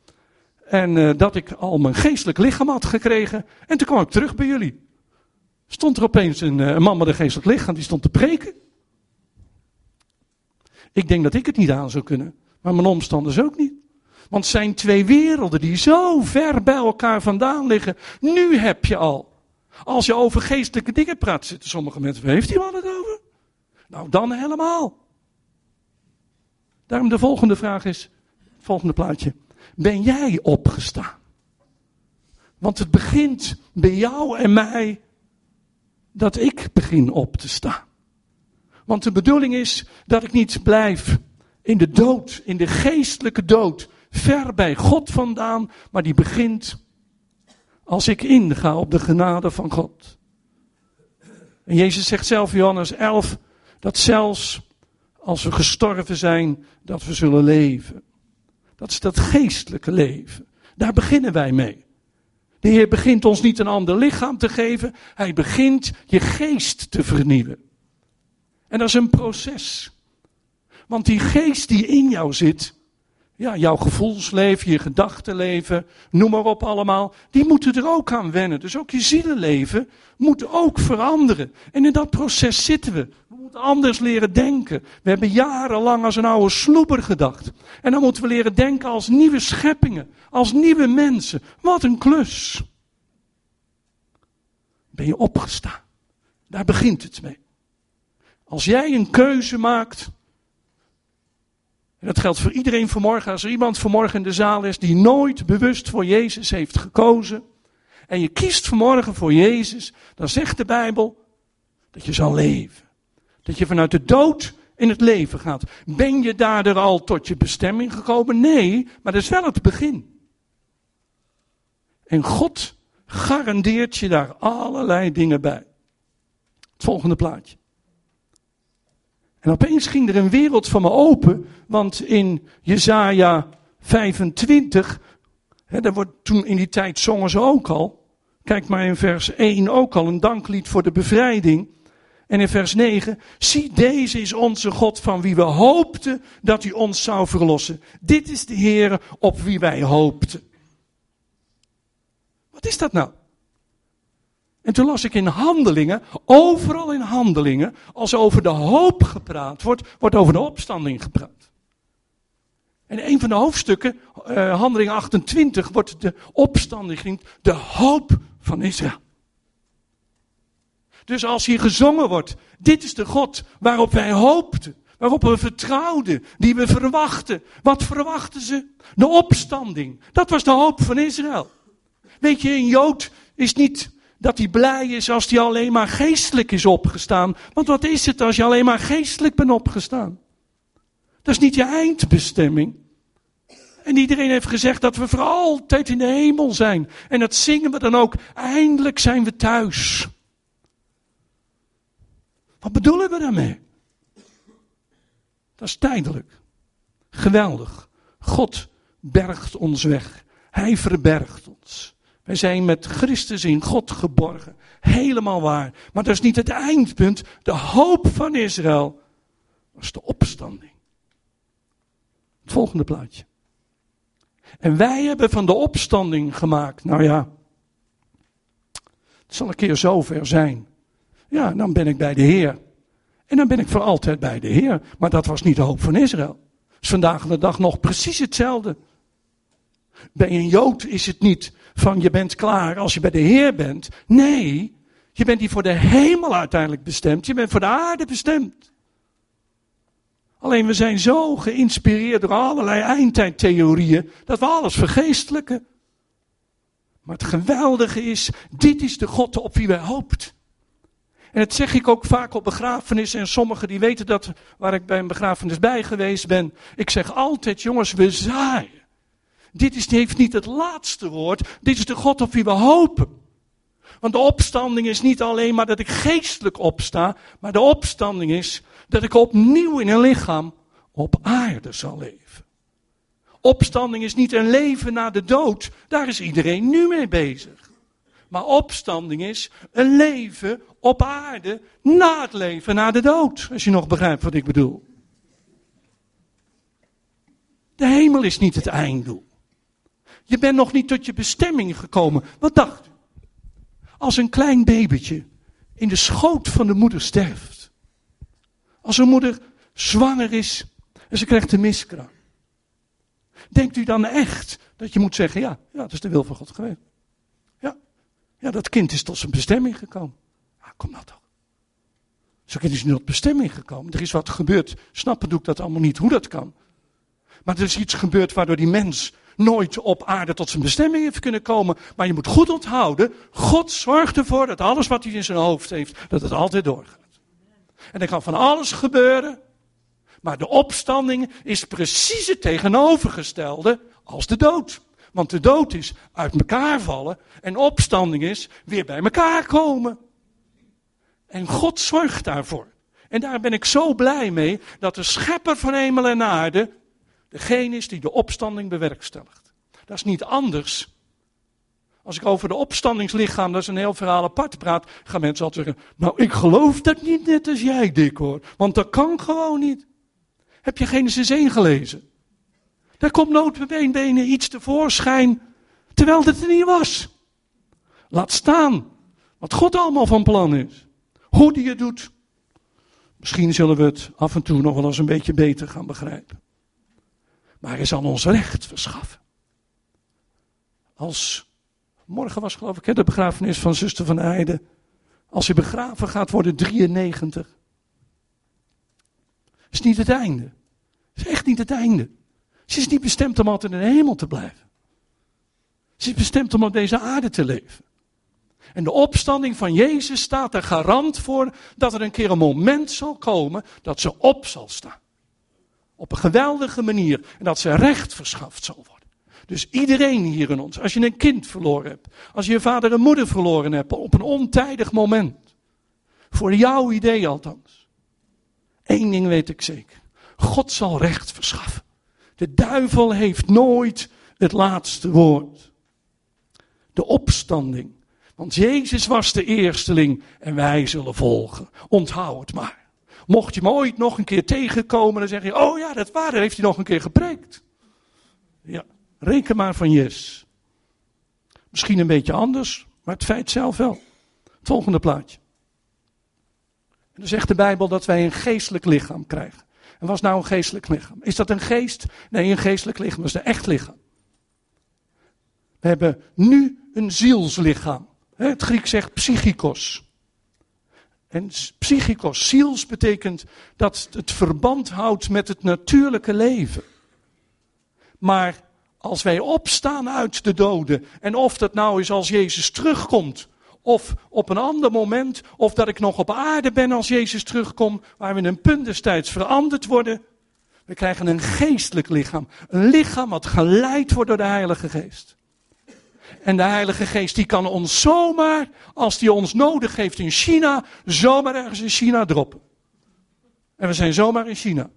En uh, dat ik al mijn geestelijk lichaam had gekregen. En toen kwam ik terug bij jullie. Stond er opeens een, uh, een man met een geestelijk lichaam die stond te preken. Ik denk dat ik het niet aan zou kunnen. Maar mijn omstanders ook niet. Want het zijn twee werelden die zo ver bij elkaar vandaan liggen. Nu heb je al. Als je over geestelijke dingen praat, zitten sommige mensen. Waar heeft wel het over? Nou, dan helemaal. Daarom de volgende vraag is, volgende plaatje. Ben jij opgestaan? Want het begint bij jou en mij dat ik begin op te staan. Want de bedoeling is dat ik niet blijf in de dood, in de geestelijke dood, ver bij God vandaan, maar die begint als ik inga op de genade van God. En Jezus zegt zelf, Johannes 11, dat zelfs als we gestorven zijn, dat we zullen leven. Dat is dat geestelijke leven. Daar beginnen wij mee. De Heer begint ons niet een ander lichaam te geven, Hij begint je geest te vernieuwen. En dat is een proces. Want die geest die in jou zit, ja, jouw gevoelsleven, je gedachtenleven, noem maar op allemaal, die moeten er ook aan wennen. Dus ook je zielenleven moet ook veranderen. En in dat proces zitten we. We moeten anders leren denken. We hebben jarenlang als een oude sloeber gedacht. En dan moeten we leren denken als nieuwe scheppingen, als nieuwe mensen. Wat een klus. Ben je opgestaan? Daar begint het mee. Als jij een keuze maakt en dat geldt voor iedereen vanmorgen. Als er iemand vanmorgen in de zaal is die nooit bewust voor Jezus heeft gekozen. En je kiest vanmorgen voor Jezus. Dan zegt de Bijbel dat je zal leven. Dat je vanuit de dood in het leven gaat. Ben je daardoor al tot je bestemming gekomen? Nee, maar dat is wel het begin. En God garandeert je daar allerlei dingen bij. Het volgende plaatje. En opeens ging er een wereld van me open, want in Jezaja 25, hè, daar wordt toen in die tijd zongen ze ook al, kijk maar in vers 1 ook al, een danklied voor de bevrijding. En in vers 9, zie deze is onze God van wie we hoopten dat hij ons zou verlossen. Dit is de Heer op wie wij hoopten. Wat is dat nou? En toen las ik in handelingen, overal in handelingen, als over de hoop gepraat wordt, wordt over de opstanding gepraat. En een van de hoofdstukken, uh, handeling 28, wordt de opstanding genoemd, de hoop van Israël. Dus als hier gezongen wordt, dit is de God waarop wij hoopten, waarop we vertrouwden, die we verwachten. Wat verwachten ze? De opstanding. Dat was de hoop van Israël. Weet je, een Jood is niet dat hij blij is als hij alleen maar geestelijk is opgestaan. Want wat is het als je alleen maar geestelijk bent opgestaan? Dat is niet je eindbestemming. En iedereen heeft gezegd dat we voor altijd in de hemel zijn. En dat zingen we dan ook. Eindelijk zijn we thuis. Wat bedoelen we daarmee? Dat is tijdelijk. Geweldig. God bergt ons weg. Hij verbergt ons. Wij zijn met Christus in God geborgen. Helemaal waar. Maar dat is niet het eindpunt. De hoop van Israël was de opstanding. Het volgende plaatje. En wij hebben van de opstanding gemaakt. Nou ja, het zal een keer zover zijn. Ja, dan ben ik bij de Heer. En dan ben ik voor altijd bij de Heer. Maar dat was niet de hoop van Israël. Is vandaag de dag nog precies hetzelfde. Bij een Jood is het niet van je bent klaar als je bij de Heer bent. Nee, je bent hier voor de hemel uiteindelijk bestemd. Je bent voor de aarde bestemd. Alleen we zijn zo geïnspireerd door allerlei eindtijdtheorieën dat we alles vergeestelijken. Maar het geweldige is, dit is de God op wie wij hoopt. En dat zeg ik ook vaak op begrafenissen. En sommigen die weten dat, waar ik bij een begrafenis bij geweest ben. Ik zeg altijd, jongens, we zaaien. Dit is, heeft niet het laatste woord. Dit is de God op wie we hopen. Want de opstanding is niet alleen maar dat ik geestelijk opsta, maar de opstanding is dat ik opnieuw in een lichaam op aarde zal leven. Opstanding is niet een leven na de dood, daar is iedereen nu mee bezig. Maar opstanding is een leven op aarde na het leven, na de dood. Als je nog begrijpt wat ik bedoel. De hemel is niet het einddoel. Je bent nog niet tot je bestemming gekomen. Wat dacht u? Als een klein babytje in de schoot van de moeder sterft. Als een moeder zwanger is en ze krijgt een miskraam. Denkt u dan echt dat je moet zeggen, ja, ja dat is de wil van God geweest. Ja, ja dat kind is tot zijn bestemming gekomen. Ah, kom nou toch. Zo'n kind is nu tot bestemming gekomen. Er is wat gebeurd. Snappen doe ik dat allemaal niet, hoe dat kan. Maar er is iets gebeurd waardoor die mens nooit op aarde tot zijn bestemming heeft kunnen komen. Maar je moet goed onthouden, God zorgt ervoor dat alles wat hij in zijn hoofd heeft, dat het altijd doorgaat. En er kan van alles gebeuren. Maar de opstanding is precies het tegenovergestelde als de dood. Want de dood is uit elkaar vallen en opstanding is weer bij elkaar komen. En God zorgt daarvoor. En daar ben ik zo blij mee dat de schepper van hemel en aarde degene is die de opstanding bewerkstelligt. Dat is niet anders. Als ik over de opstandingslichaam, dat is een heel verhaal apart praat, gaan mensen altijd zeggen, nou ik geloof dat niet net als jij dik hoor, want dat kan gewoon niet. Heb je Genesis 1 gelezen? Daar komt noodbenen iets tevoorschijn, terwijl het er niet was. Laat staan wat God allemaal van plan is. Hoe die het doet. Misschien zullen we het af en toe nog wel eens een beetje beter gaan begrijpen. Maar hij zal ons recht verschaffen. Als, morgen was geloof ik de begrafenis van zuster van Eijden. Als hij begraven gaat worden 93. Is niet het einde. Is echt niet het einde. Ze is niet bestemd om altijd in de hemel te blijven. Ze is bestemd om op deze aarde te leven. En de opstanding van Jezus staat er garant voor dat er een keer een moment zal komen dat ze op zal staan. Op een geweldige manier. En dat ze recht verschaft zal worden. Dus iedereen hier in ons, als je een kind verloren hebt, als je je vader en moeder verloren hebt op een ontijdig moment. Voor jouw idee althans. Eén ding weet ik zeker. God zal recht verschaffen. De duivel heeft nooit het laatste woord. De opstanding. Want Jezus was de eersteling en wij zullen volgen. Onthoud het maar. Mocht je me ooit nog een keer tegenkomen, dan zeg je, oh ja, dat waar, heeft hij nog een keer gepreekt. Ja, reken maar van yes. Misschien een beetje anders, maar het feit zelf wel. Volgende plaatje. En dan zegt de Bijbel dat wij een geestelijk lichaam krijgen. En wat is nou een geestelijk lichaam? Is dat een geest? Nee, een geestelijk lichaam, is een echt lichaam. We hebben nu een zielslichaam. Het Griek zegt psychikos. En psychikos, ziels, betekent dat het verband houdt met het natuurlijke leven. Maar als wij opstaan uit de doden, en of dat nou is als Jezus terugkomt, of op een ander moment, of dat ik nog op aarde ben als Jezus terugkomt, waar we in een punt destijds veranderd worden, we krijgen een geestelijk lichaam. Een lichaam wat geleid wordt door de Heilige Geest. En de Heilige Geest die kan ons zomaar, als die ons nodig heeft in China, zomaar ergens in China droppen. En we zijn zomaar in China.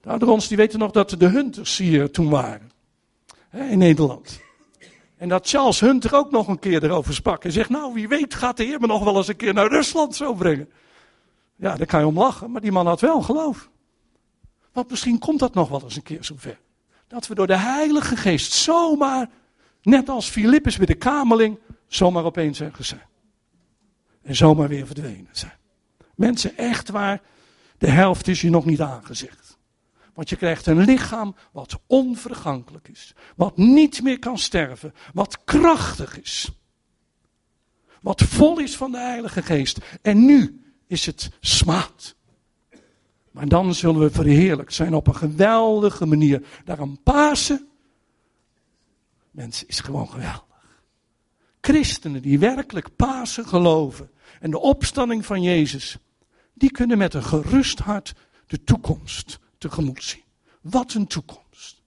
De ouderen die weten nog dat de Hunters hier toen waren. In Nederland. En dat Charles Hunter ook nog een keer erover sprak. En zegt, nou wie weet gaat de Heer me nog wel eens een keer naar Rusland zo brengen. Ja, daar kan je om lachen, maar die man had wel geloof. Want misschien komt dat nog wel eens een keer zover. Dat we door de Heilige Geest zomaar Net als Filippus bij de kameling zomaar opeens ergens zijn. En zomaar weer verdwenen zijn. Mensen, echt waar, de helft is je nog niet aangezegd. Want je krijgt een lichaam wat onvergankelijk is. Wat niet meer kan sterven. Wat krachtig is. Wat vol is van de Heilige Geest. En nu is het smaad. Maar dan zullen we verheerlijkt zijn op een geweldige manier. Daarom Pasen Mensen, is gewoon geweldig. Christenen die werkelijk Pasen geloven en de opstanding van Jezus, die kunnen met een gerust hart de toekomst tegemoet zien. Wat een toekomst.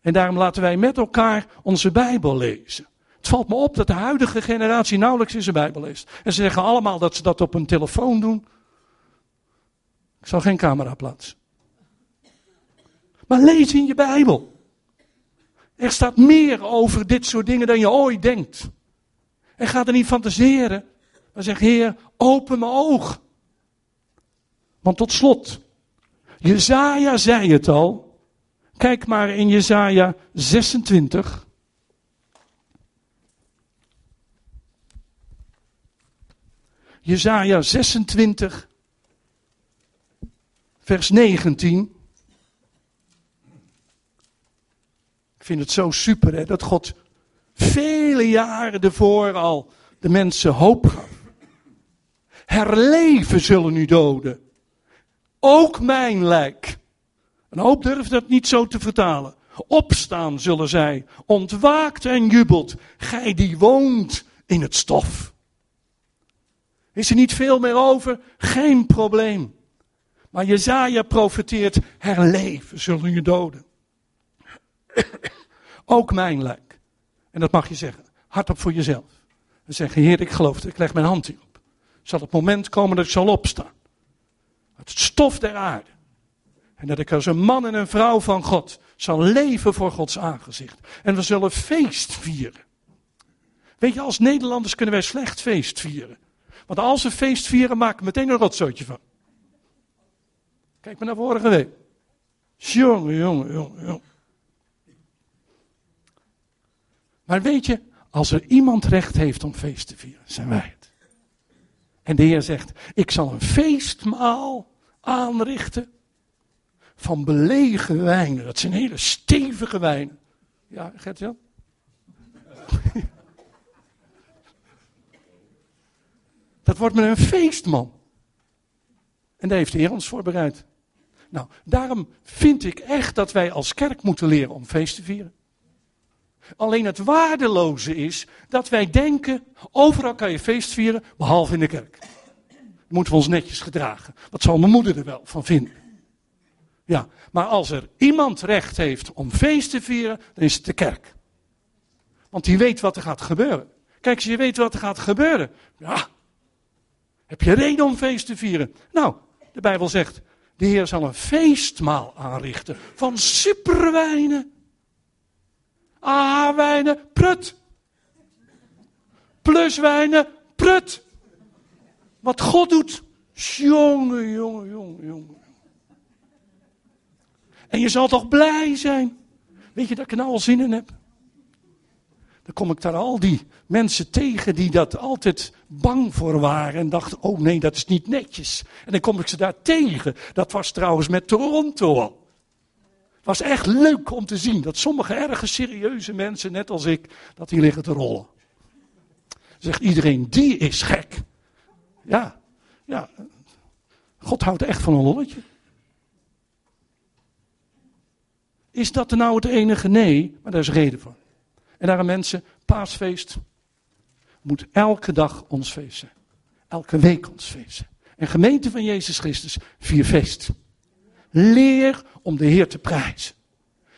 En daarom laten wij met elkaar onze Bijbel lezen. Het valt me op dat de huidige generatie nauwelijks in zijn Bijbel leest. En ze zeggen allemaal dat ze dat op een telefoon doen. Ik zal geen camera plaatsen. Maar lees in je Bijbel. Er staat meer over dit soort dingen dan je ooit denkt. En ga er niet fantaseren. Maar zeg, Heer, open mijn oog. Want tot slot, Jezaja zei het al. Kijk maar in Jezaja 26. Jezaja 26, vers 19. Vind het zo super hè, dat God vele jaren ervoor al de mensen hoop gaf. Herleven zullen nu doden. Ook mijn lijk. Een hoop durft dat niet zo te vertalen. Opstaan zullen zij, ontwaakt en jubelt, gij die woont in het stof. Is er niet veel meer over? Geen probleem. Maar Jezaja profeteert, herleven zullen je doden. Ook mijn lijk. En dat mag je zeggen. Hardop voor jezelf. En zeggen, Heer, ik geloof het, ik leg mijn hand hierop. Zal het moment komen dat ik zal opstaan. Het stof der aarde. En dat ik als een man en een vrouw van God zal leven voor Gods aangezicht. En we zullen feest vieren. Weet je, als Nederlanders kunnen wij slecht feest vieren. Want als we feest vieren, maken we meteen een rotzootje van. Kijk maar naar vorige week. Jongen, jongen, jongen, jongen. Maar weet je, als er iemand recht heeft om feest te vieren, zijn wij het. En de Heer zegt, ik zal een feestmaal aanrichten van belegen wijnen. Dat zijn hele stevige wijnen. Ja, Gert-Jan? Dat wordt met een feestman. En daar heeft de Heer ons voorbereid. Nou, daarom vind ik echt dat wij als kerk moeten leren om feest te vieren. Alleen het waardeloze is dat wij denken, overal kan je feest vieren, behalve in de kerk. Moeten we ons netjes gedragen. Wat zal mijn moeder er wel van vinden? Ja, maar als er iemand recht heeft om feest te vieren, dan is het de kerk. Want die weet wat er gaat gebeuren. Kijk, je weet wat er gaat gebeuren, ja, heb je reden om feest te vieren? Nou, de Bijbel zegt, de Heer zal een feestmaal aanrichten van superwijnen. Ah-wijnen, prut. Pluswijnen, prut. Wat God doet, jongen, jongen, jongen, jongen. En je zal toch blij zijn. Weet je dat ik er nou al zin in heb? Dan kom ik daar al die mensen tegen die dat altijd bang voor waren en dachten, oh nee, dat is niet netjes. En dan kom ik ze daar tegen. Dat was trouwens met Toronto al. Het was echt leuk om te zien dat sommige erge serieuze mensen, net als ik, dat die liggen te rollen. Zegt iedereen, die is gek. Ja, ja. God houdt echt van een lolletje. Is dat nou het enige? Nee, maar daar is reden voor. En daarom mensen, paasfeest moet elke dag ons feest zijn. Elke week ons feest. En gemeente van Jezus Christus, vier feest. Leer om de Heer te prijzen.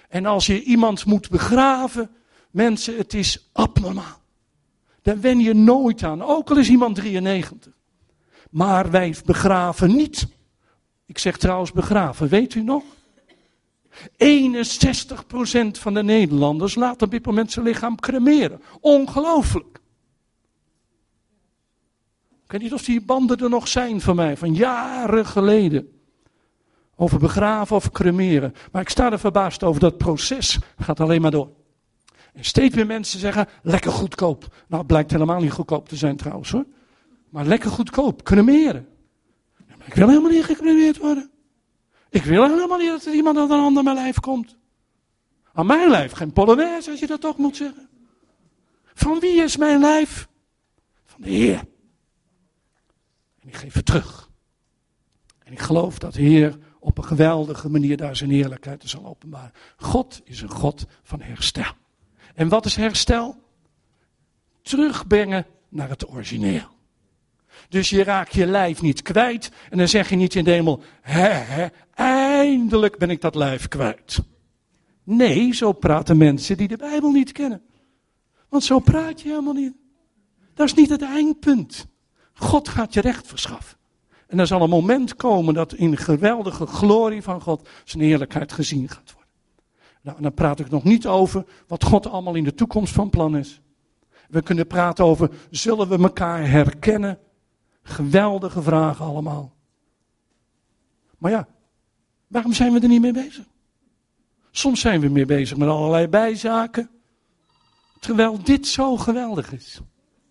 En als je iemand moet begraven, mensen, het is abnormaal. Daar wen je nooit aan, ook al is iemand 93. Maar wij begraven niet. Ik zeg trouwens begraven, weet u nog? 61% van de Nederlanders laat op dit moment zijn lichaam cremeren. Ongelooflijk. Ik weet niet of die banden er nog zijn van mij, van jaren geleden. Over begraven of cremeren. Maar ik sta er verbaasd over, dat proces gaat alleen maar door. En steeds meer mensen zeggen, lekker goedkoop. Nou, het blijkt helemaal niet goedkoop te zijn trouwens hoor. Maar lekker goedkoop, cremeren. Ik wil helemaal niet gecremeerd worden. Ik wil helemaal niet dat er iemand aan een ander mijn lijf komt. Aan mijn lijf geen polonaise, als je dat toch moet zeggen. Van wie is mijn lijf? Van de Heer. En ik geef het terug. En ik geloof dat de Heer op een geweldige manier daar zijn heerlijkheid zal openbaren. God is een God van herstel. En wat is herstel? Terugbrengen naar het origineel. Dus je raakt je lijf niet kwijt. En dan zeg je niet in de hemel, hè, hè, eindelijk ben ik dat lijf kwijt. Nee, zo praten mensen die de Bijbel niet kennen. Want zo praat je helemaal niet. Dat is niet het eindpunt. God gaat je recht verschaffen. En er zal een moment komen dat in geweldige glorie van God zijn heerlijkheid gezien gaat worden. Nou, dan praat ik nog niet over wat God allemaal in de toekomst van plan is. We kunnen praten over, zullen we elkaar herkennen? Geweldige vragen allemaal. Maar ja, waarom zijn we er niet mee bezig? Soms zijn we meer bezig met allerlei bijzaken. Terwijl dit zo geweldig is.